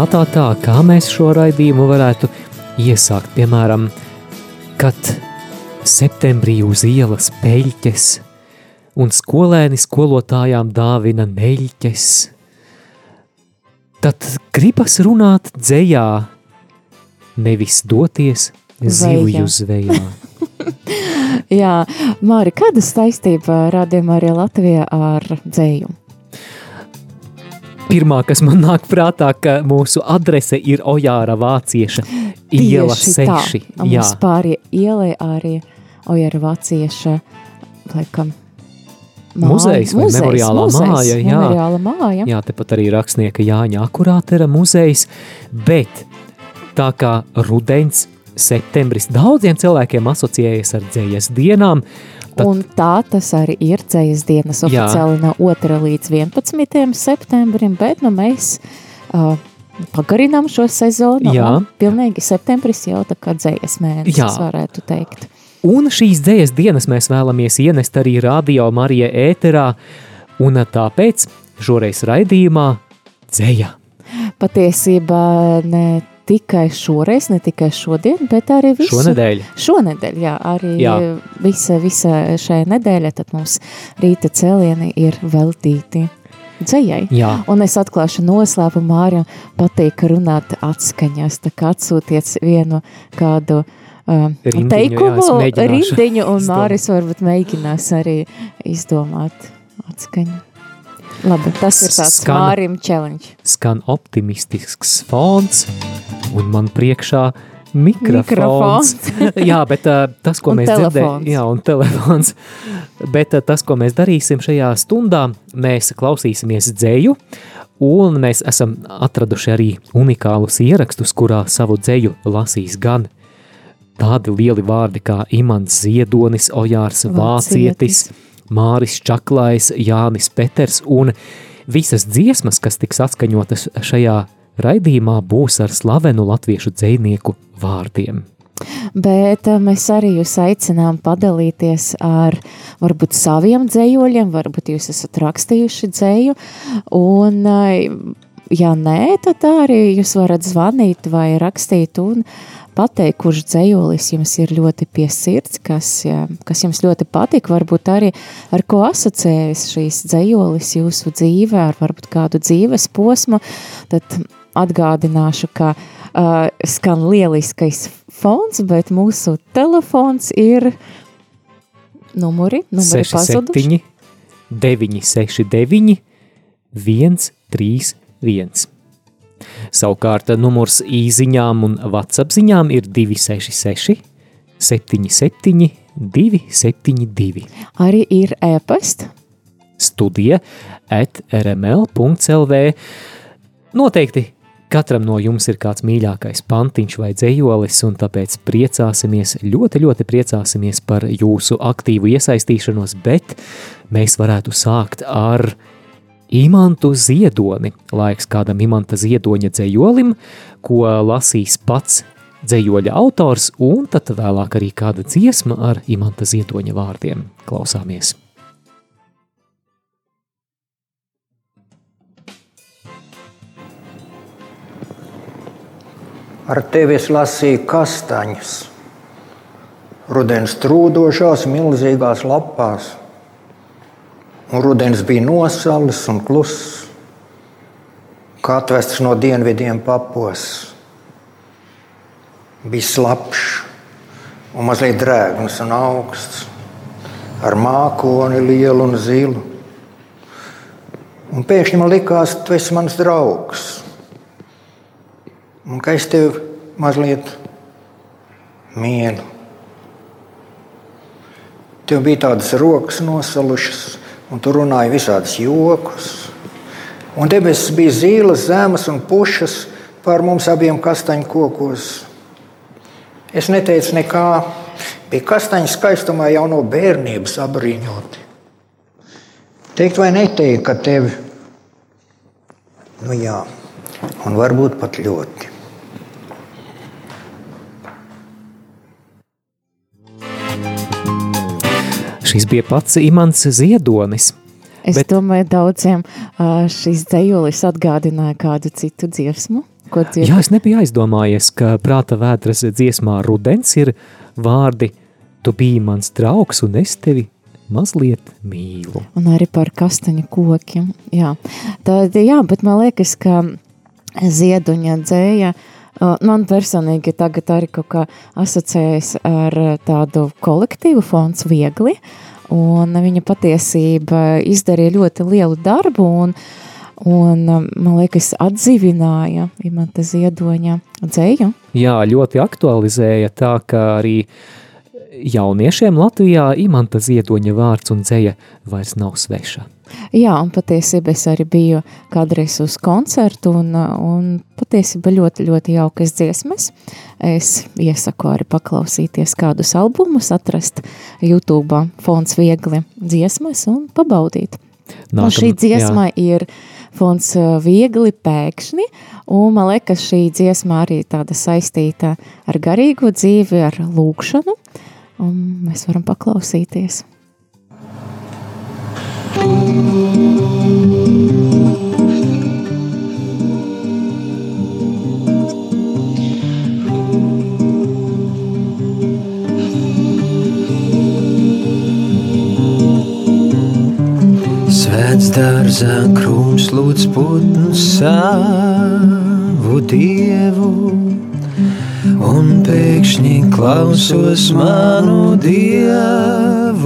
Tā, tā, kā mēs šo raidījumu varētu iesākt, piemēram, kad septembrī uz ielas peļķes un skolēni skolotājām dāvina neļķes, tad gribas runāt dzējā, nevis doties zivju zvejā. Jā, Māri, kāda saistība rādījumā arī Latvijā ar dzējumu? Pirmā, kas man nāk prātā, ka mūsu adrese ir Ojāra Vācieša iela Tieši tā. 6. Un Jā, Mums pāri ielai arī Ojara Vācieša, laikam, māja. Muzejs vai memoriālā māja, jā. Memoriāla māja. jā, tepat arī rakstnieka Jāņa Akurātera muzejs, bet tā kā rudens, septembris daudziem cilvēkiem asociējas ar dzējas dienām, Tad- Un tā tas arī ir dzējas dienas Jā. oficiāli no 2. līdz 11. septembrim, bet nu mēs uh, pagarinām šo sezonu. Jā. Pilnīgi septembris jau tā kā dzējas mēnesis, Jā. varētu teikt. Un šīs dzējas dienas mēs vēlamies ienest arī radio Marija ēterā, un tāpēc šoreiz raidījumā dzēja. Patiesībā ne tikai šoreiz, ne tikai šodien, bet arī visu. Šonedēļ. Šonedēļ, jā, arī Jā. jā. Visa, visa šajā nedēļa, tad mums rīta cēlieni ir veltīti dzējai. Jā, Un es atklāšu noslēpumu Mārim, patīk runāt atskaņās, tā kā atsūtiet vienu kādu um, Rindiņu, jā, teikumu, mēģināšu rindiņu, un. Māris varbūt mēģinās arī izdomāt atskaņu. Labi, tas ir tāds Skan- Mārim challenge. skan optimistisks fons, un man priekšā mikrofons. jā, bet uh, tas, ko mēs dzirdējām, jā, un telefons. Bet uh, tas, ko mēs darīsim šajā stundā, mēs klausīsimies dzēju, un mēs esam atraduši arī unikālus ierakstus, kurā savu dzēju lasīs gan tādi lieli vārdi kā Imants Ziedonis, Ojārs Vācietis, Māris Čaklais, Jānis Peters un visas dziesmas, kas tiks atskaņotas šajā raidījumā, būs ar slavenu latviešu dzējnieku vārdiem. Bet eh, mēs arī jūs aicinām padalīties ar varbūt saviem dzējoļiem, varbūt jūs esat rakstījuši dzēju, un eh, ja nē, tad arī jūs varat zvanīt vai rakstīt un pateikt, kurš dzējolis jums ir ļoti pie sirds, kas, kas jums ļoti patīk, varbūt arī ar ko asociējas šīs dzējolis jūsu dzīvē, ar varbūt kādu dzīves posmu, tad atgādināšu, ka uh, skan lieliskais fons, bet mūsu telefons ir numuri, numuri pazuduši. 67, 969, 131. Savukārt numurs īsiņām un WhatsApp ziņām ir 266, 77, 272. Arī ir ēpast. Studija at rml.clv. Noteikti katram no jums ir kāds mīļākais pantiņš vai dzējolis, un tāpēc priecāsimies, ļoti, ļoti priecāsimies par jūsu aktīvu iesaistīšanos, bet mēs varētu sākt ar Imantu Ziedoni. Laiks kādam Imanta Ziedoņa dzējolim, ko lasīs pats dzējoļa autors, un tad vēlāk arī kāda dziesma ar Imanta Ziedoņa vārdiem. Klausāmies! Ar tevi es lasīju kastaņus, rudens trūdošās, milzīgās lapās. Un rudens bija nosalis un kluss, kā atvests no dienvidiem papos. Bija slapjš un mazliet drēgns un augsts, ar mākoni lielu un zilu. Un pēkšņi man likās, tu esi mans draugs. Un ka es tev mazliet mīlu. Tev bija tādas rokas nosalušas, un tu runāji visādus jokus. Un debesis bija zīles, zemes un pušas pār mums abiem kastaņu kokos. Es neteicu nekā, bija kastaņu skaistumā jau no bērnības apbrīņoti. Teikt vai neteikt, ka tevi, nu jā, un varbūt pat ļoti. Šis bija pats Imants Ziedonis. Es Bet... domāju, daudziem šis dzējolis atgādināja kādu citu dziesmu. Jā, es nebiju aizdomājies, ka prāta vētras dziesmā rudens ir vārdi Tu biji mans draugs un es tevi mazliet mīlu. Un arī par kastaņu kokiem. Jā, Tad, jā bet man liekas, ka zieduņa dzēja man personīgi tagad arī kaut kā asociējas ar tādu kolektīvu fonds viegli, un viņa patiesība izdarīja ļoti lielu darbu, un, un man liekas, atdzīvināja Imanta Ziedoņa dzēju. Jā, ļoti aktualizēja tā, ka arī jauniešiem Latvijā Imanta Ziedoņa vārds un dzēja vairs nav sveša. Jā, un patiesībā es arī biju kādreiz uz koncertu, un, un patiesībā ļoti, ļoti jaukas dziesmas. Es iesaku arī paklausīties kādus albumus, atrast YouTube fons viegli dziesmas un pabaudīt. Nākam, un šī dziesma jā. ir fons viegli pēkšņi, un man liekas, šī dziesma arī tāda saistīta ar garīgo dzīvi, ar lūkšanu, un mēs varam paklausīties. Svēts dārzā krūms lūdz putnu savu dievu, un pēkšņi klausos manu dievu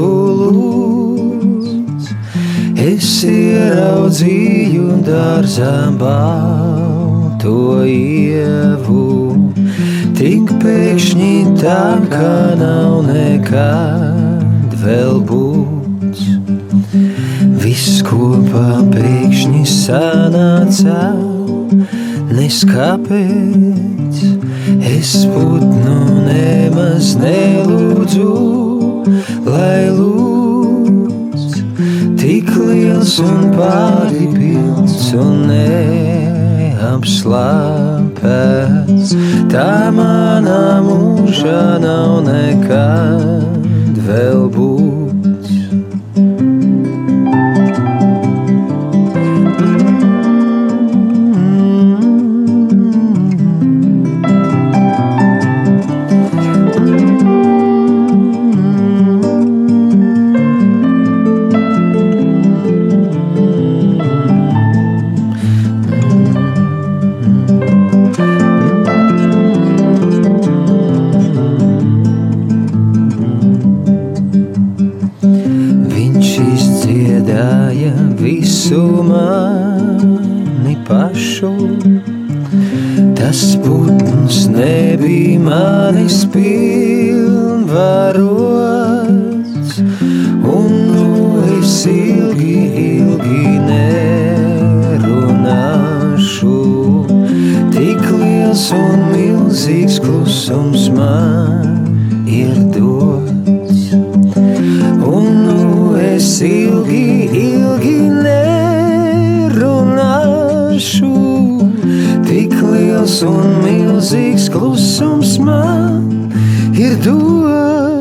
ieraudzīju dārzā balto ievu, tik pēkšņi tā kā nav nekad vēl būts. Viss kopā pēkšņi sanāca, neskapēc. Es putnu nemaz nelūdzu, lai lūdzu tik liels un pāri pilns un neapslāpēts. Tā manā mūžā nav nekad vēl būt. izpilvarots, un nu es ilgi, ilgi nerunāšu. Tik liels un milzīgs klusums man ir dots, un nu es ilgi, ilgi nerunāšu. Tik liels un milzīgs klusums ir dots.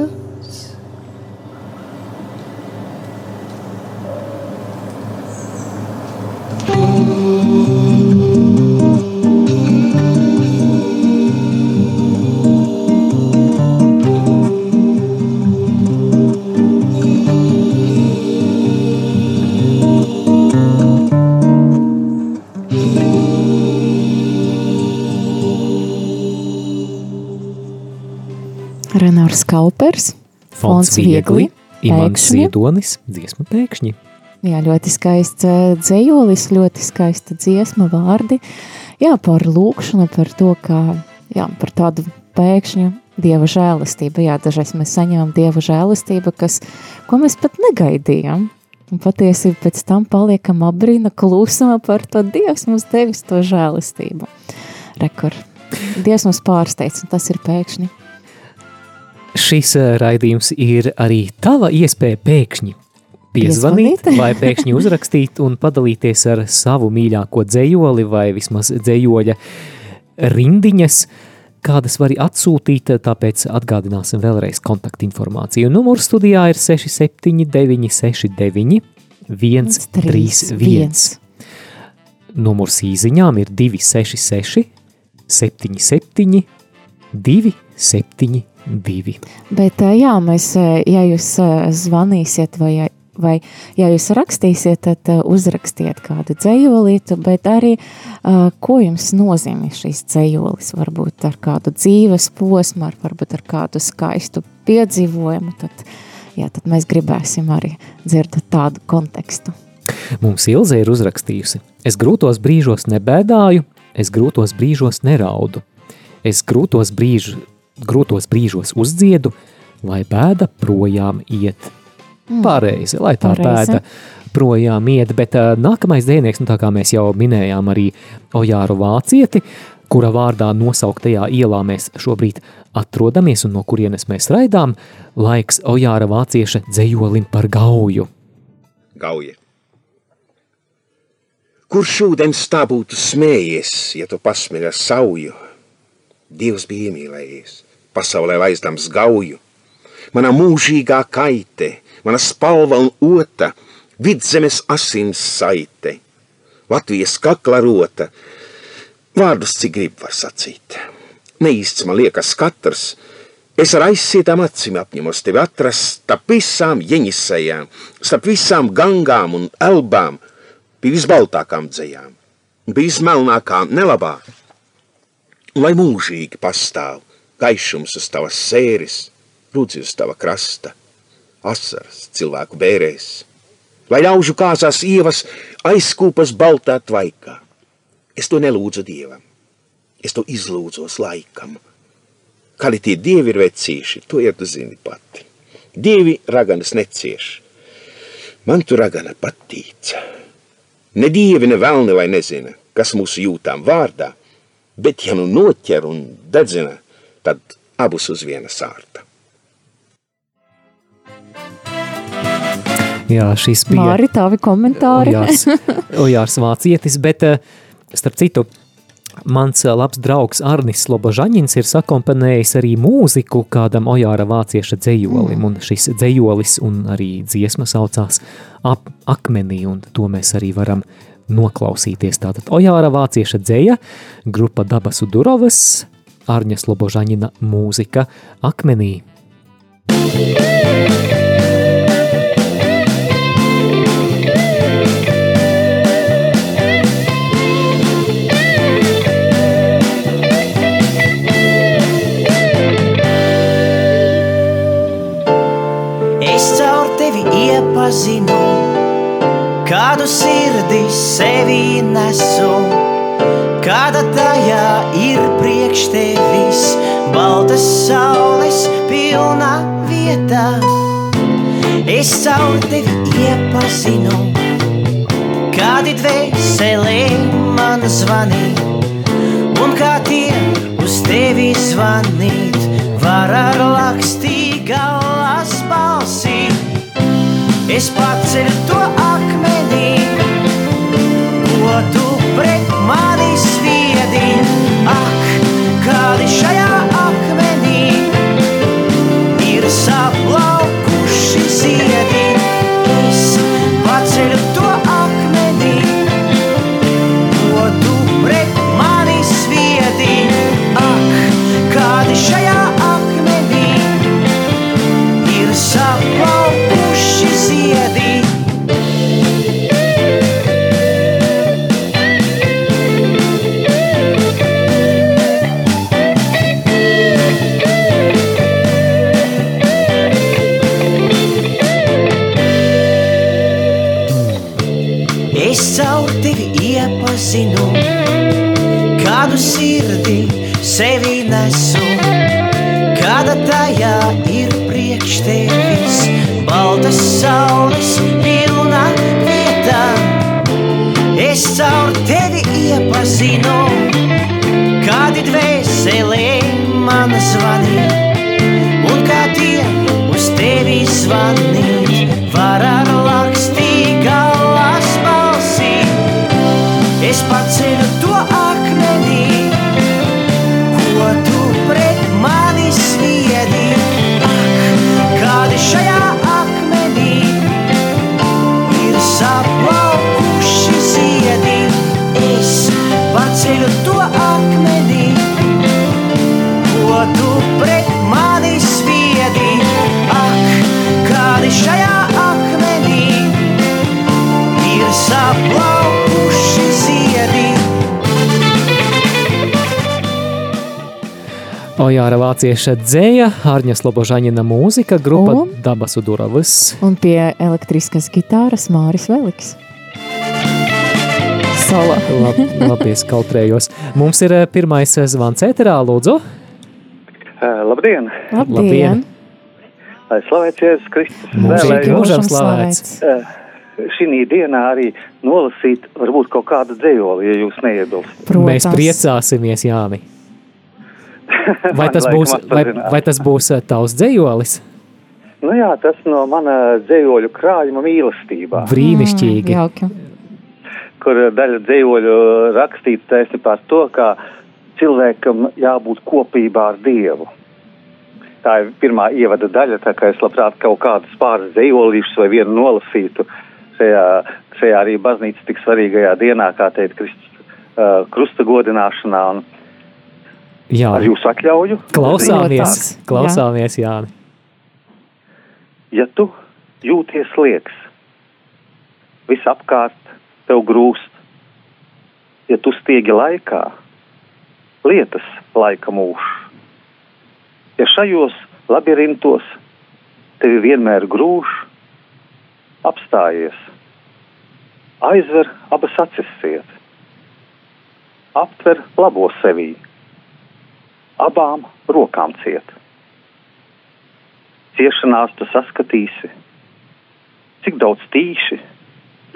Renārs Kaupers, Fons Viegli, Imants Ziedonis, dziesma pēkšņi. Jā, ļoti skaists eh, dzējolis, ļoti skaista dziesma vārdi. Jā, par lūkšanu, par to, kā, jā, par tādu pēkšņu dieva žēlastību. Jā, dažreiz mēs saņemam dieva žēlastību, kas, ko mēs pat negaidījām. Un patiesībā pēc tam paliekam abrīna klusumā par to Dievs mums devis to žēlistību. Rekur. Dievs mums pārsteidz, un tas ir pēkšņi. Šis eh, raidījums ir arī tava iespēja pēkšņi piezvanīt, vai pēkšņi uzrakstīt un padalīties ar savu mīļāko dzējoli vai vismaz dzējoļa rindiņas, kādas var atsūtīt, tāpēc atgādināsim vēlreiz kontaktinformāciju. Numurs studijā ir 679 69 131. Numurs īziņām ir 266 77 272. Bet, ā, jā, mēs, ā, ja jūs ā, zvanīsiet vai, vai ja jūs rakstīsiet, tad uzrakstiet kādu dzējolītu, bet arī, ko jums nozīmē šīs dzējolis, varbūt ar kādu dzīves posmu, ar, varbūt ar kādu skaistu piedzīvojumu, tad, jā, tad mēs gribēsim arī dzirdēt tādu kontekstu. Mums Ilze ir uzrakstījusi: Es grūtos brīžos nebēdāju, es grūtos brīžos neraudu. Es grūtos, brīž, grūtos brīžos uzdziedu, lai bēda projām iet. Mm. Pareizi, lai tā Pareizi. bēda projām iet, bet uh, nākamais dēnieks, nu tā kā mēs jau minējām arī Ojāru Vācieti, kura vārdā nosauktajā ielā mēs šobrīd atrodamies un no kurienes mēs raidām, laiks Ojāra Vācieša dzējolim par gauju. Gauja. Kur šodien tā būtu smējies, ja tu pasmēji ar sauju? Dievs bija iemīlējies, pasaulē laizdams gauju. Mana mūžīgā kaite, mana spalva un ota, vidzemes asins saite, Latvijas kakla rota, vārdus cik grib var sacīt. Neīsts man liekas katrs, es ar aizsietām acīm apņemos tevi atrast starp visām jeņisējām, starp visām gangām un elbām, pie visbaltākām dzējām, pie vismelnākām nelabā. Lai mūžīgi pastāv gaišums uz tavas sēris, rudzi uz tava krasta, asaras cilvēku bērēs, lai ļaužu kāzās ievas aizkūpas baltā tvaikā. Es to nelūdzu dievam, es to izlūdzos laikam. Kādi tie dievi ir vecīši, to ir tu zini pati. Dievi raganas necieš. Man tu ragana patīca. Ne dievi, ne velni vai nezina, kas mūsu jūtām vārdā, bet ja nu noķer un dedzina, tad abus uz viena sārta. Jā, šis bija Māri, tavi komentāri. Ojārs, Vācietis, bet eh, starp citu, mans eh, labs draugs Arnis Slobožaņins ir sakomponējis arī mūziku kādam Ojāra Vācieša dzējolim, un šis dzējolis un arī dziesma saucās ap akmenī, un to mēs arī varam noklausīties. Tātad Ojāra Vācieša dzēja, grupa Dabas Udurovas, Arņa Slobožaņina mūzika akmenī. Es caur tevi iepazinu, kādu sirdi sevi nesu, kāda tajā ir priekš tevis, baltas saules pilna vieta. Es caur tevi iepazinu, kādi dvēselē man zvanīt, un kā tie uz tevi zvanīt, var ar lakstīgās balsī. Es paceļu to akmenī, Ojāra vācieša dzēja, Ārņa Slobožaņina mūzika, grupa Un? Dabas Uduravas. Un pie elektriskas gitāras Māris Veliks. Solo. Lab, labi, es kautrējos. Mums ir eh, pirmais eh, zvans ēterā, lūdzu. Uh, labdien! Labdien. Lai slavēts Jēzus Kristus! Mūžīgi mūžam slavēts. uh, Šī dienā arī nolasīt varbūt kaut kādu dzējoli, ja jūs neiebilstat. Mēs priecāsimies, Jāni. Vai tas būs, vai, vai tas būs tavs dzējolis? Nu jā, tas no mana dzējoļu krājuma mīlestībā. Brīnišķīgi. Mm, jauki. kur daļa dzīvoļu rakstīts taisni par to, ka cilvēkam jābūt kopībā ar Dievu. Tā ir pirmā ievada daļa, tā kā es labprāt kaut kādus pāris dzīvolīšus vai vienu nolasītu šajā, šajā arī baznīcas tik svarīgajā dienā, kā teikt, Kristus uh, krusta godināšanā. Un Jā. ar jūsu atļauju? Klausāmies, klausāmies, Jāni. Ja tu jūties liekas, visapkārt tev grūst, ja tu stiegi laikā, lietas laika mūž. Ja šajos labirintos tevi vienmēr grūž, apstājies, aizver abas acis ciet, aptver labo sevī, abām rokām ciet. Ciešanās tu saskatīsi, cik daudz tīši,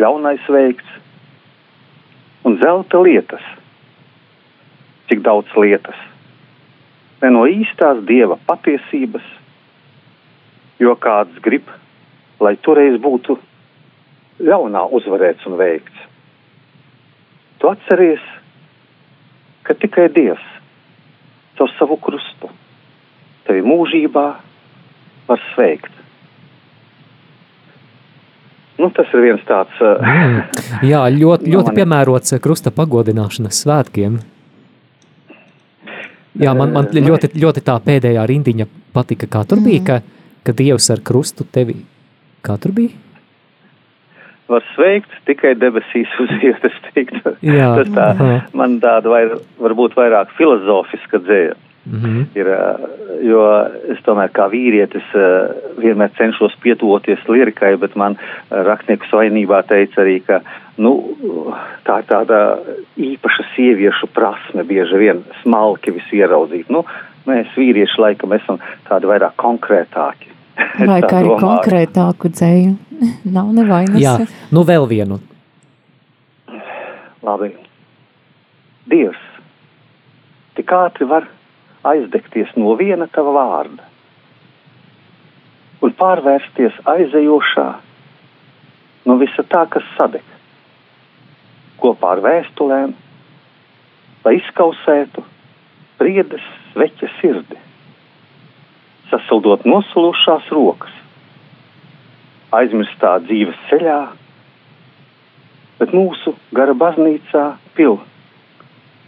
ļaunais veikts un zelta lietas, cik daudz lietas, ne no īstās dieva patiesības, jo kāds grib, lai toreiz būtu ļaunā uzvarēts un veikts. Tu atceries, ka tikai Dievs caur savu krustu tevi mūžībā var sveikt. Nu, tas ir viens tāds. Mm. Jā, ļoti, ļoti piemērots eh, krusta pagodināšanas svētkiem. Jā, man, man Eh, ļoti, ļoti tā pēdējā rindiņa patika, kā tur bija, ka, ka Dievs ar krustu tevi, kā tur bija? Var sveikt tikai debesīs uz vietas. teiktu. Jā. Tas tā, man tāda vai, varbūt vairāk filozofiska dzēja. Mhm. Ir, ā, jo es tomēr kā vīrietis vienmēr cenšos pietuvoties lirikai, bet man rakstnieku svainībā teica arī, ka nu, tā ir tāda īpaša sieviešu prasme bieži vien smalki visu ieraudzīt. Nu, mēs vīrieši laikam esam tādi vairāk konkrētāki. Vai kā arī domāju. konkrētāku dzēju? Nav nevainas. Jā, nu vēl vienu. Labi. Dievs, tik ātri var aizdegties no viena tava vārda un pārvērsties aizejošā no visa tā, kas sadeg kopā ar vēstulēm, lai izkausētu priedes sveķa sirdi, sasildot nosulušās rokas, aizmirstā dzīves ceļā, bet mūsu gara baznīcā pil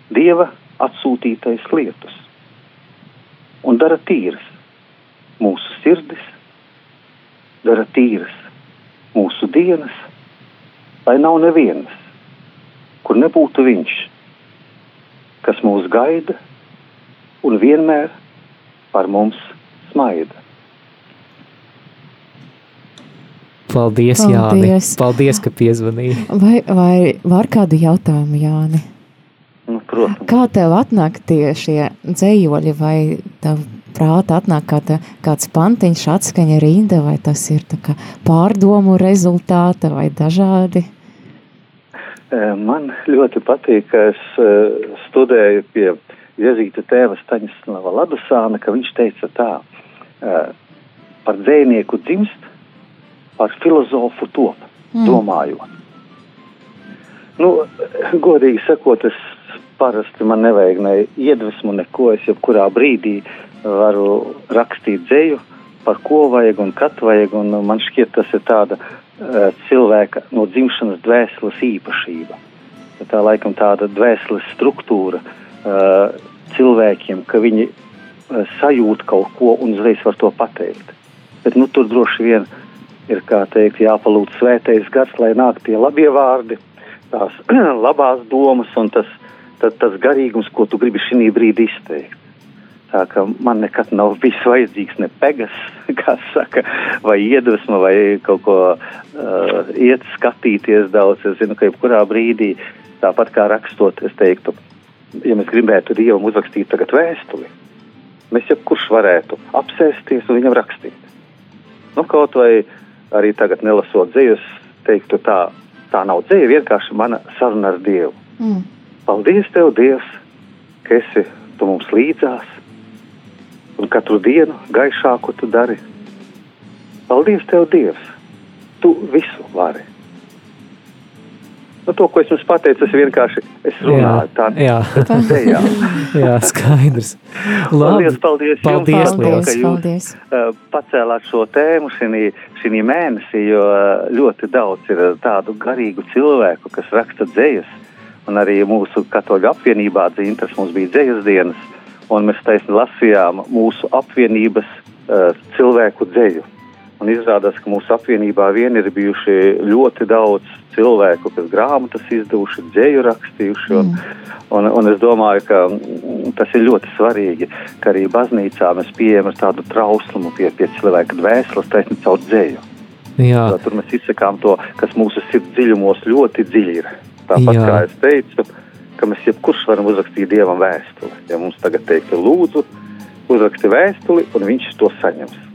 Dieva atsūtītais lietus un dara tīras mūsu sirdis, dara tīras mūsu dienas, lai nav nevienas, kur nebūtu viņš, kas mūs gaida un vienmēr par mums smaida. Paldies, Jāni. Paldies. Paldies, ka piezvanīji. Vai, vai var kādu jautājumu, Jāni? Nu, protams. Kā tev atnāk tie šie dzējoļi, vai tev prātā atnāk kāda, kāds pantiņš, atskaņa rinda, vai tas ir tā kā pārdomu rezultāta vai dažādi? Man ļoti patīk, ka es studēju pie Jezīta tēva Staņislava Ladusāna, ka viņš teica tā, par dzēnieku dzimst, par filozofu top, mm. domājot. Nu, godīgi sakot, es parasti man nevajag ne iedvesmu, neko. Es jebkurā brīdī varu rakstīt dzēju, par ko vajag un kad vajag. Un man šķiet, tas ir tāda uh, cilvēka no dzimšanas dvēseles īpašība. Tā laikam tāda dvēseles struktūra uh, cilvēkiem, ka viņi uh, sajūt kaut ko un uzreiz var to pateikt. Bet nu, tur droši vien ir, kā teikt, jāpalūdz svētais gars, lai nāk tie labie vārdi tās labās domas un tas, tas, tas garīgums, ko tu gribi šī brīdī izteikt. Tā kā man nekad nav bijis vajadzīgs ne pegas, kā saka, vai iedvesma, vai kaut ko uh, iet skatīties daudz. Es zinu, ka jebkurā brīdī, tāpat kā rakstot, es teiktu, ja mēs gribētu Dievam uzrakstīt tagad vēstuli, mēs jebkurš varētu apsēsties un viņam rakstīt. Nu, kaut vai arī tagad nelasot dzējus, teiktu tā, tā nav dzēja, vienkārši mana saruna ar Dievu. Mm. Paldies, Tev, Dievs, ka esi tu mums līdzās un katru dienu gaišāku tu dari. Paldies, Tev, Dievs, tu visu vari. Nu, to, ko es jums pateicu, tas vienkārši es runāju. Jā, tā jā. jā. skaidrs. Labi. Paldies, paldies, paldies, jums, paldies, ka jūs paldies. Uh, pacēlāt šo tēmu šī mēnesī, jo uh, ļoti daudz ir tādu garīgu cilvēku, kas raksta dzējas. Un arī mūsu katoļu apvienībā dzintras mums bija dzējas dienas, un mēs taisni lasījām mūsu apvienības uh, cilvēku dzēju. Un izrādās, ka mūsu apvienībā vien ir bijuši ļoti daudz cilvēku, kas grāmatas izdevuši, dzēju rakstījuši. Un, mm. un, un es domāju, ka tas ir ļoti svarīgi, ka arī baznīcā mēs pieejam tādu trauslumu pie, pie cilvēka dvēseles, taisni caur dzēju. Jā. Tur mēs izsakām to, kas mūsu sirds dziļumos ļoti dziļi ir. Tāpat Jā. kā es teicu, ka mēs jebkurš varam uzrakstīt Dievam vēstuli. Ja mums tagad teiktu, lūdzu, uzraksti vēstuli, un viņš to saņems.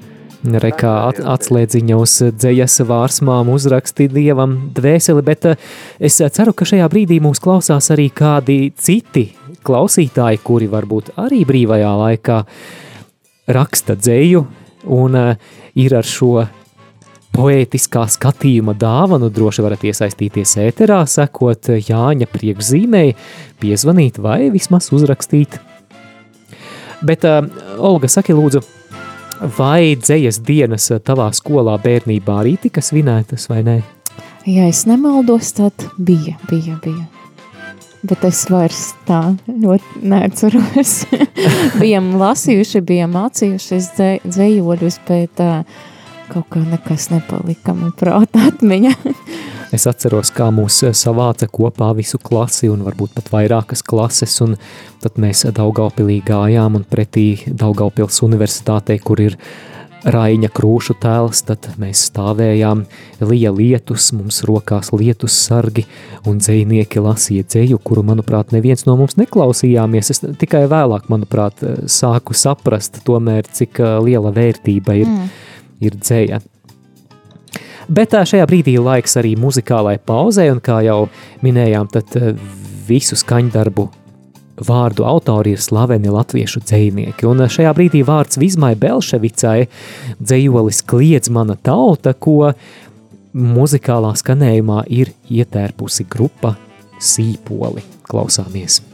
Rekā at, atslēdziņa uz dzējas vārsmām uzraksti dievam dvēseli, bet eh, es ceru, ka šajā brīdī mūs klausās arī kādi citi klausītāji, kuri varbūt arī brīvajā laikā raksta dzēju un eh, ir ar šo poētiskā skatījuma dāvanu droši varat iesaistīties ēterā, sekot Jāņa priekšzīmēji, piezvanīt vai vismaz uzrakstīt. Bet, uh, Olga, saki lūdzu, Vai dzējas dienas tavā skolā bērnībā arī tika svinētas vai nē? Ja es nemaldos, tad bija, bija, bija. Bet es vairs tā ļoti neatceros. bijām lasījuši, bijām mācījušies dzē, dzējoļus, bet uh, kaut kā nekas nepalika man prātā atmiņa. Es atceros, kā mūs savāca kopā visu klasi un varbūt pat vairākas klases, un tad mēs Daugaupilī gājām un pretī Daugaupils universitātei, kur ir Raiņa krūšu tēls, tad mēs stāvējām, lija lietus, mums rokās lietus sargi, un dzējnieki lasīja dzēju, kuru, manuprāt, neviens no mums neklausījāmies. Es tikai vēlāk, manuprāt, sāku saprast tomēr, cik liela vērtība ir, mm. ir dzēja. Bet šajā brīdī laiks arī muzikālai pauzē, un kā jau minējām, tad visu skaņdarbu vārdu autori ir slaveni latviešu dzējnieki. Un šajā brīdī vārds Vizmai Belševicai dzējolis kliedz mana tauta, ko muzikālā skanējumā ir ietērpusi grupa Sīpoli. Klausāmies!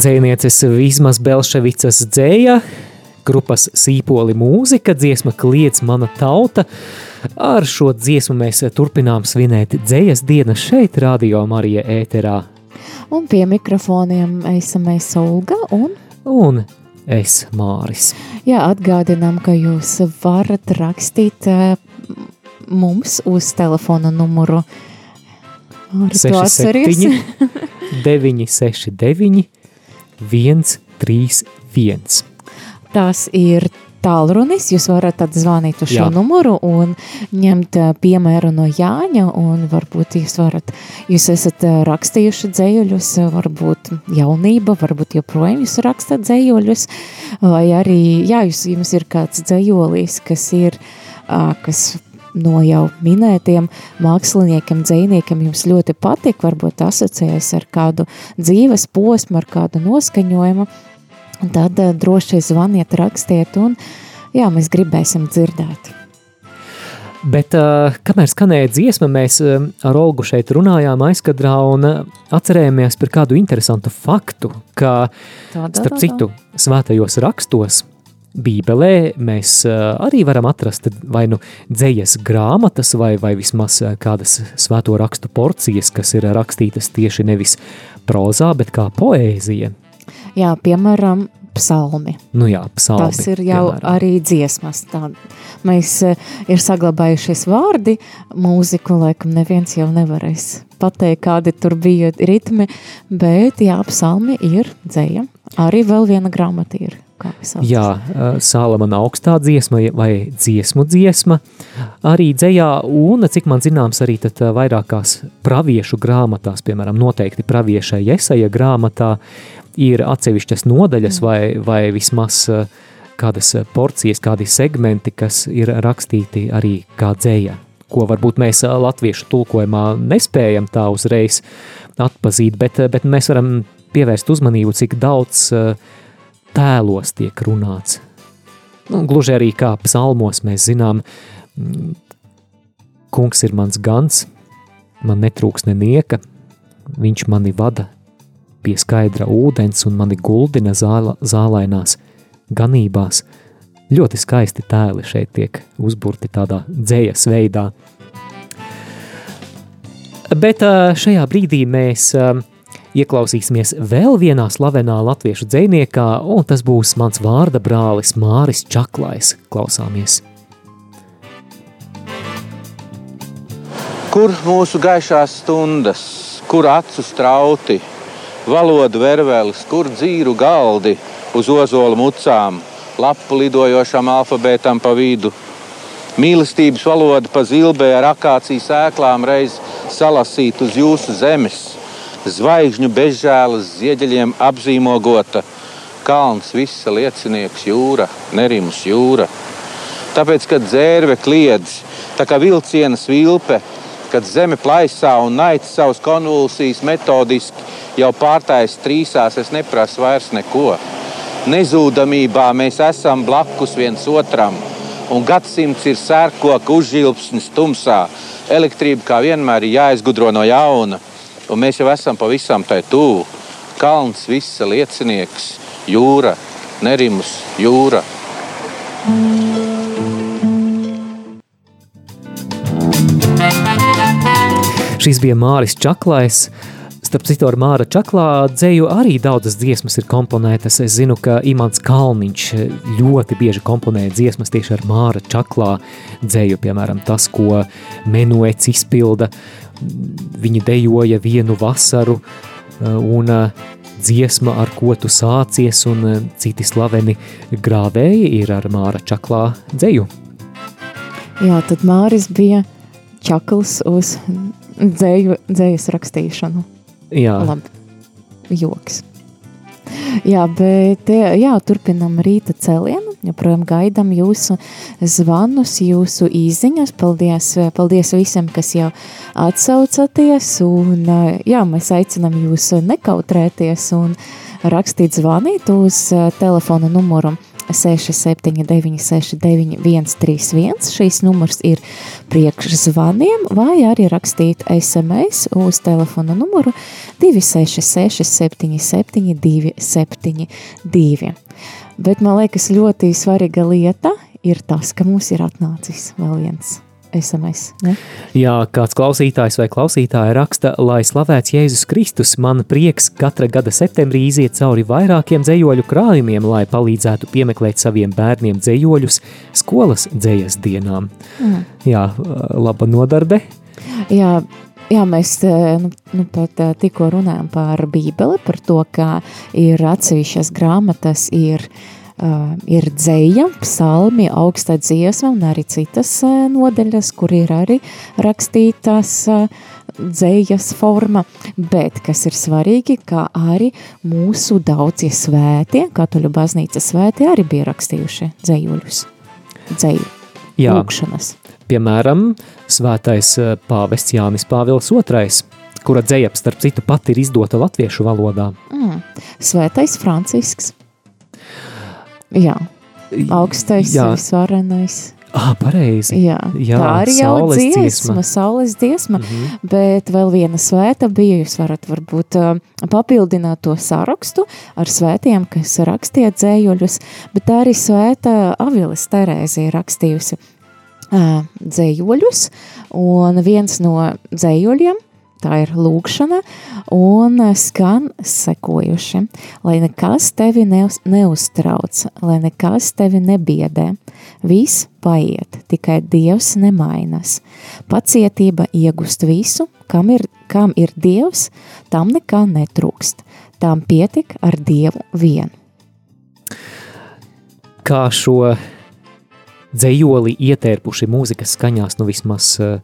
Dzēnieces Vīsmas Belševicas dzēja, grupas sīpoli mūzika, dziesma kliedz mana tauta. Ar šo dziesmu mēs turpinām svinēt dzējas dienas šeit, Radio Marija ēterā. Un pie mikrofoniem esam mēs Olga un Un es Māris. Jā, atgādinām, ka jūs varat rakstīt eh, mums uz telefona numuru. Ar to atceries? 969, 131. Tas ir tālrunis. Jūs varat atzvanīt uz šo Jā. numuru un ņemt eh, piemēru no Jāņa. Varbūt jūs varat, jūs esat eh, rakstījuši dzējuļus, eh, varbūt jaunība, varbūt joprojām jūs rakstat dzējuļus. Vai arī, jā, jūs, jums ir kāds dzējolis, kas ir, kas no jau minētiem māksliniekiem, dzējniekiem jums ļoti patīk, varbūt asociējas ar kādu dzīves posmu, ar kādu noskaņojumu, tad uh, droši zvaniet, rakstiet, un jā, mēs gribēsim dzirdēt. Bet, uh, kamēr skanēja dziesma, mēs uh, ar Olgu šeit runājām aizkadrā un uh, atcerējāmies par kādu interesantu faktu, ka, Tā, tā, starp tā, tā. citu, svētajos rakstos, Bībelē mēs arī varam atrast vai nu dzējas grāmatas, vai, vai vismaz kādas svēto rakstu porcijas, kas ir rakstītas tieši nevis prozā, bet kā poēzija. Jā, piemēram, psalmi. Nu jā, psalmi. Tas ir jau piemēram. arī dziesmas. Tā. Mēs eh, ir saglabājušies vārdi, mūziku laikam neviens jau nevarēs pateikt, kādi tur bija ritmi, bet jā, psalmi ir dzēja. Arī vēl viena grāmata ir. Jā, Sālamana augstā dziesma vai dziesmu dziesma arī dzējā, un, cik man zināms, arī tad ā, vairākās praviešu grāmatās, piemēram, noteikti praviešai Jesaja grāmatā, ir atsevišķas nodaļas vai, vai vismaz ā, kādas porcijas, kādi segmenti, kas ir rakstīti arī kā dzēja, ko varbūt mēs ā, latviešu tulkojumā nespējam tā uzreiz atpazīt, bet, bet mēs varam pievērst uzmanību, cik daudz tēlos tiek runāts. Nu, gluži arī kā psalmos mēs zinām, mm, kungs ir mans gans, man netrūks nenieka, viņš mani vada pie skaidra ūdens un mani guldina zāla, zālainās ganībās. Ļoti skaisti tēli šeit tiek uzburti tādā dzējas veidā. Bet šajā brīdī mēs ieklausīsimies vēl vienā slavenā latviešu dzēniekā, un tas būs mans vārda brālis Māris Čaklais. Klausāmies! Kur mūsu gaišās stundas, kur acu strauti, valodu vervelis, kur dzīru galdi uz ozola mucām, lapu lidojošam alfabētam pa vidu. Mīlestības valoda pa zilbē ar akācijas ēklām reiz salasīt uz jūsu zemes, zvaigžņu bezžēlas ziedeļiem apzīmogota, kalns visa liecinieks jūra, nerimus jūra. Tāpēc, kad dzērve kliedz, tā kā vilciena svilpe, kad zeme plaisā un naids savus konvulsijas metodiski jau pārtājas trīsās, es neprasu vairs neko. Nezūdamībā mēs esam blakus viens otram, un gadsimts ir sērkoka uzžilpsnis tumsā. Elektrība kā vienmēr ir jāizgudro no jauna, un mēs jau esam pavisam tai tuvu. Kalns visa liecinieks, jūra, nerimus jūra. Šis bija Māris Čaklais. Starp citu, ar Māra Čaklā dzēju arī daudzas dziesmas ir komponētas. Es zinu, ka Imants Kalniņš ļoti bieži komponēja dziesmas tieši ar Māra Čaklā dzēju, piemēram, tas, ko Menuets izpilda. Viņi dejoja vienu vasaru un dziesma, ar ko tu sācies, un citi slaveni grāvēji ir ar Māra Čaklā dzēju. Jā, tad Māris bija čakls uz dzēju, dzējas rakstīšanu. Jā. Labi, joks. Jā, bet jā, turpinam rīta celienu, joprojām gaidām jūsu zvanus, jūsu īziņas. Paldies, paldies visiem, kas jau atsaucaties, un jā, mēs aicinām jūs nekautrēties un rakstīt zvanīt uz telefona numuru 679, 691, 131. Šīs numurs ir priekšzvaniem, vai arī rakstīt SMS uz telefona numuru 266, 77, 272. Bet man liekas, ļoti svarīga lieta ir tas, ka mums ir atnācis vēl viens SMS. Ne? Jā, kāds klausītājs vai klausītāja raksta, lai slavēts Jēzus Kristus, man prieks katra gada septembrī iziet cauri vairākiem dzējoļu krājumiem, lai palīdzētu piemeklēt saviem bērniem dzējoļus skolas dzējas dienām. Mm. Jā, laba nodarbe. Jā, Jā, mēs nu, nu, pat tikko runājam par Bībeli, par to, ka ir atsevišķas grāmatas, ir uh, Uh, ir dzēja, psalmi, augsta dziesma un arī citas uh, nodeļas, kur ir arī rakstītās uh, dzējas forma, bet kas ir svarīgi, kā arī mūsu daudzie svētie, katoļu baznīca svētie arī bija rakstījuši dzējuļus, dzēju, Jā. lūkšanas. Piemēram, svētais pāvests Jānis Pāvils II, kura dzēja, starp citu, pat ir izdota latviešu valodā. Mm. Svētais Francisks. Jā, augstais, Jā. visvarenais. Ah, pareizi. Jā, Jā, tā arī jau dziesma, dziesma. saules dziesma, mm. -hmm. bet vēl viena svēta bija, jūs varat varbūt papildināt to sarakstu ar svētiem, kas rakstīja dzējuļus, bet tā arī svēta Avilis Terēzija rakstījusi dzējuļus, un viens no dzējuļiem, tā ir lūkšana, un uh, skan sekojuši, lai nekas tevi neuz, neuztrauc, lai nekas tevi nebiedē, viss paiet, tikai Dievs nemainas. Pacietība iegust visu, kam ir, kam ir Dievs, tam nekā netrūkst, tam pietik ar Dievu vien. Kā šo dzējoli ietērpuši mūzikas skaņās, nu vismaz uh,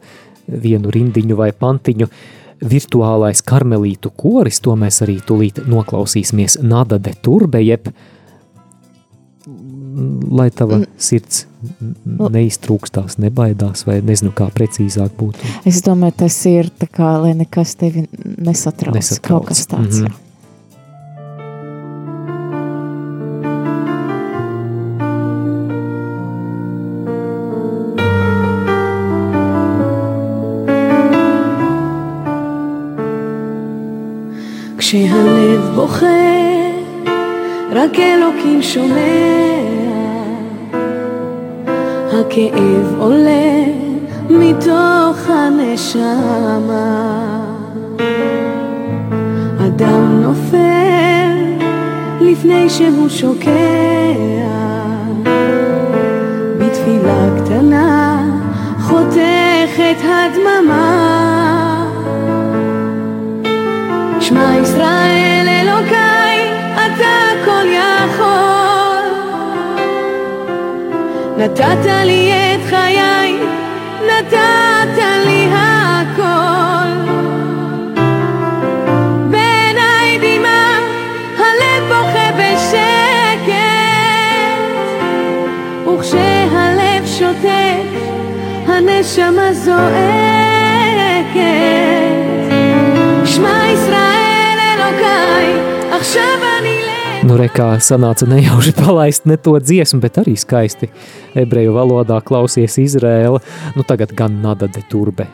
vienu rindiņu vai pantiņu, virtuālais karmelītu koris, to mēs arī tulīt noklausīsimies Nada de Turbe, jeb lai tava sirds neiztrūkstās, nebaidās, vai nezinu, kā precīzāk būtu. Es domāju, tas ir tā kā, lai nekas tevi nesatrauc, Nesatrauc. kaut kas tāds. Mm -hmm. בוכה, רק אלוקים שומע. הכאב עולה, מתוך הנשמה. אדם נופל לפני שהוא שוקע, בתפילה קטנה חותכת הדממה. שמע ישראל נתת לי את חיי, נתת לי הכל. בעיניי דמעה, הלב בוכה בשקט, וכשהלב שותק, הנשמה זועקת. שמע ישראל אלוקיי, עכשיו אני Nu, re, kā sanāca nejauši palaist ne to dziesmu, bet arī skaisti ebreju valodā klausies Izrēla. Nu, tagad gan nada de turbe.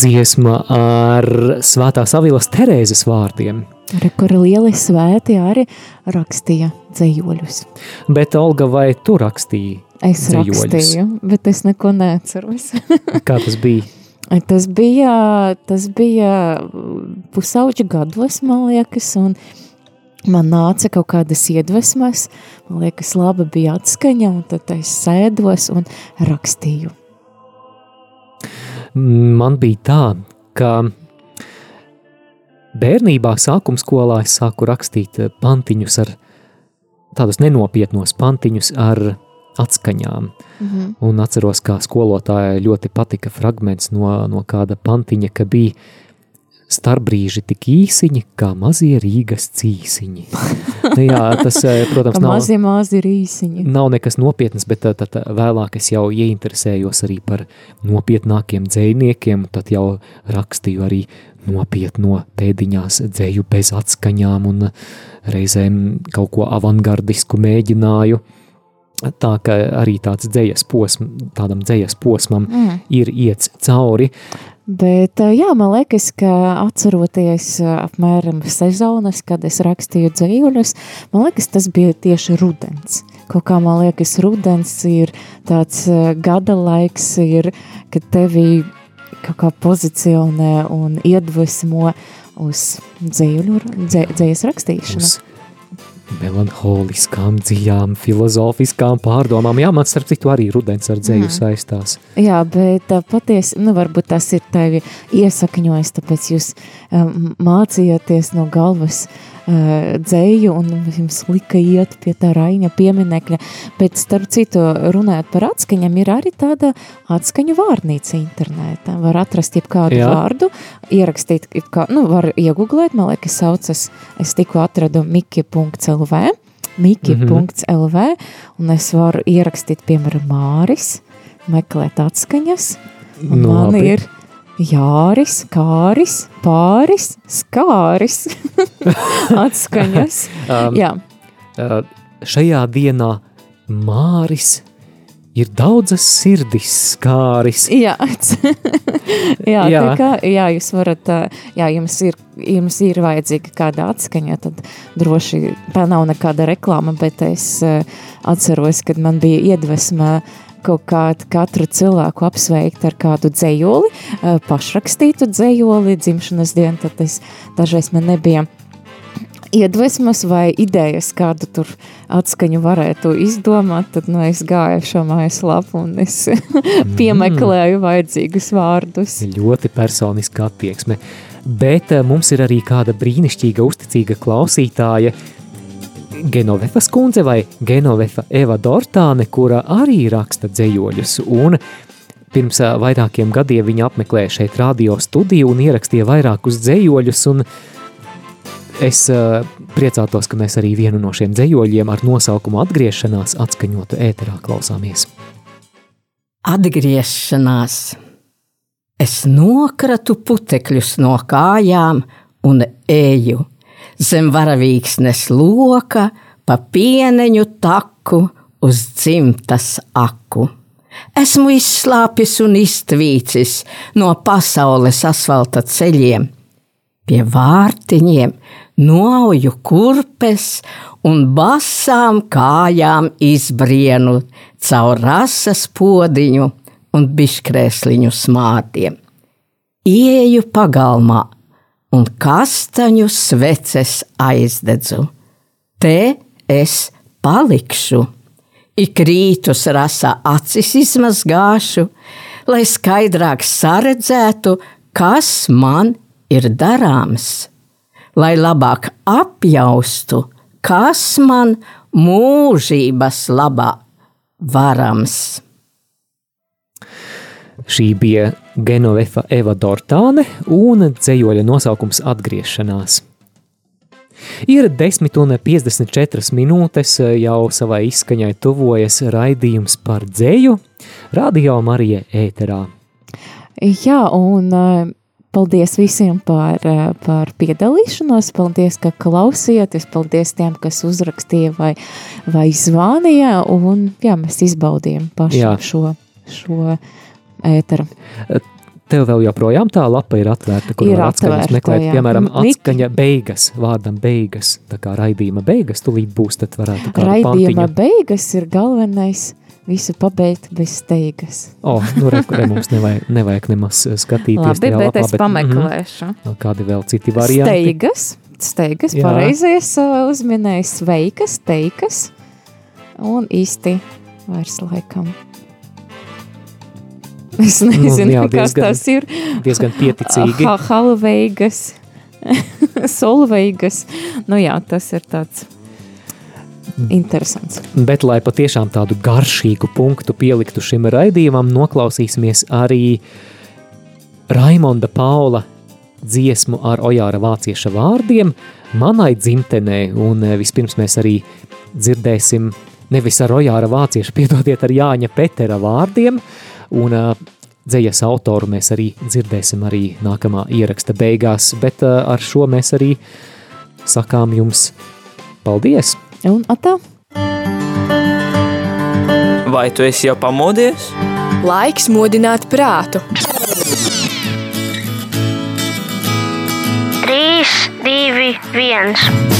Dziesma ar Svētā Savilas Terēzes vārdiem. Re, kur lieli svēti arī rakstīja dzējoļus. Bet, Olga, vai tu rakstīji? Es dzējoļus? rakstīju, bet es neko neatceros. Kā tas bija? tas bija, tas bija pusauģa gados, man liekas, un man nāca kaut kādas iedvesmas, man liekas, laba bija atskaņa, un tad es sēdos un rakstīju. Man bija tā, ka bērnībā sākuma skolā es sāku rakstīt pantiņus ar tādus nenopietnos pantiņus ar atskaņām. Mhm. Un atceros, kā skolotājai ļoti patika fragments no, no kāda pantiņa, ka bija starpbrīži tik īsiņi, kā mazie Rīgas cīsiņi. Jā, tas, eh, protams, nav, mazie mazi ir īsiņi. nav nekas nopietnas, bet tad, tad vēlāk es jau ieinteresējos arī par nopietnākiem dzējniekiem, tad jau rakstīju arī nopietno pēdiņās dzēju bez atskaņām un reizēm kaut ko avangardisku mēģināju. Tā ka arī tāds dzējas posm, tādam dzējas posmam Mm. ir iets cauri. Bet, jā, man liekas, ka atceroties apmēram sezonas, kad es rakstīju dzīvuļus, man liekas, tas bija tieši rudens. Kaut kā man liekas, rudens ir tāds gada laiks, ir, kad tevi kaut kā pozicionē un iedvesmo uz dzīvuļu, dzē, dzējas rakstīšanu. Uz melanholiskām, dziļām, filozofiskām pārdomām. Jā, man starp citu arī rudens ar dzēju Mhm. saistās. Jā, bet patiesi, nu, varbūt tas ir tevi iesakņojis, tāpēc jūs um, mācījāties no galvas uh, dzēju un jums lika iet pie tā Raina pieminekļa. Bet, starp citu, runājot par atskaņam, ir arī tāda atskaņu vārnīca internetā. Var atrast jebkādu Jā. vārdu, ierakstīt, jebkā, nu, var iegooglēt, man liekas, saucas, es tikko atradu miki.lv, miki.lv, un es varu ierakstīt, piemēram, Māris, meklēt atskaņas, un Nu, man labi. ir Jāris, Kāris, Pāris, Skāris, atskaņas. Um, Jā. Uh, šajā dienā Māris ir daudzas sirdis skāris. Jā, jā, jā. Kā, jā, jūs varat, ā, jā, jums ir, jums ir vajadzīga kāda atskaņa, tad droši tā nav nekāda reklāma, bet es ā, atceros, kad man bija iedvesma kaut kādu katru cilvēku apsveikt ar kādu dzējoli, ā, pašrakstītu dzējoli dzimšanas dienu, tad es dažreiz man nebija iedvesmas vai idejas, kādu tur atskaņu varētu izdomāt, tad nu, es gāju šo mājaslapu un es piemeklēju vajadzīgus vārdus. Ļoti personiska attieksme. Bet eh, mums ir arī kāda brīnišķīga, uzticīga klausītāja, Genovefas kundze vai Genovefa Eva Dortāne, kura arī raksta dzējoļus. Un pirms vairākiem gadiem viņa apmeklēja šeit radio studiju un ierakstīja vairākus dzējoļus. Un es priecātos, ka mēs arī vienu no šiem dzējoļiem ar nosaukumu atgriešanās atskaņotu ēterā klausāmies. Atgriešanās. Es nokratu putekļus no kājām un eju zem varavīksnes loka, pa pieneņu taku uz dzimtas aku. Esmu izslāpis un iztvīcis no pasaules asfalta ceļiem. Pie vārtiņiem noauju kurpes un basām kājām izbrienu caur rases podiņu un biškrēsliņu smārdiem. Ieju pagalmā un kastaņu sveces aizdedzu. Te es palikšu. Ik rītus rasa acis izmazgāšu, lai skaidrāk saredzētu, kas man ir darāms, lai labāk apjaustu, kas man mūžības labā varams. Šī bija Genovefa Eva Dortāne un dzējoļa nosaukums Atgriešanās. Ir 10 un 54 minūtes jau savai izskaņai tuvojas raidījums par dzēju Radio Marija ēterā. Jā, un ā, paldies visiem par, ā, par piedalīšanos, paldies, ka klausījāties, paldies tiem, kas uzrakstīja vai, vai zvanīja, un jā, mēs izbaudījām paši Jā. šo, šo ēteru. Tev vēl joprojām tā lapa ir atvērta, kur Ir var atskaņas meklēt, jā. piemēram, atskaņa beigas, vārdam beigas, tā kā raidījuma beigas, tūlīt būs, tad varētu kādu Raidījuma pantiņu. beigas ir galvenais visu pabeigt bez steigas. O, nu re, re, mums nevajag, nevajag nemaz skatīties Labi, bet lapā, es pameklēšu. mhm, kādi vēl citi varianti? Steigas, steigas, Jā. pareizies uzminēju, sveikas, teikas, un īsti vairs laikam. Es nezinu, Nu, jā, kas diezgan- tas ir. diezgan pieticīgi. Ha, halveigas, solveigas. Nu jā, tas ir tāds. interesants. Bet, lai patiešām tādu garšīgu punktu pieliktu šim raidījumam, noklausīsimies arī Raimonda Paula dziesmu ar Ojāra vācieša vārdiem manai dzimtenē, un eh, vispirms mēs arī dzirdēsim nevis ar Ojāra vācieša, piedodiet ar Jāņa Petera vārdiem, un dzējas autoru mēs arī dzirdēsim arī nākamā ieraksta beigās, bet ar šo mēs arī sakām jums paldies! Un atā! Vai tu esi jau pamodies? Laiks modināt prātu. 3, 2, 1.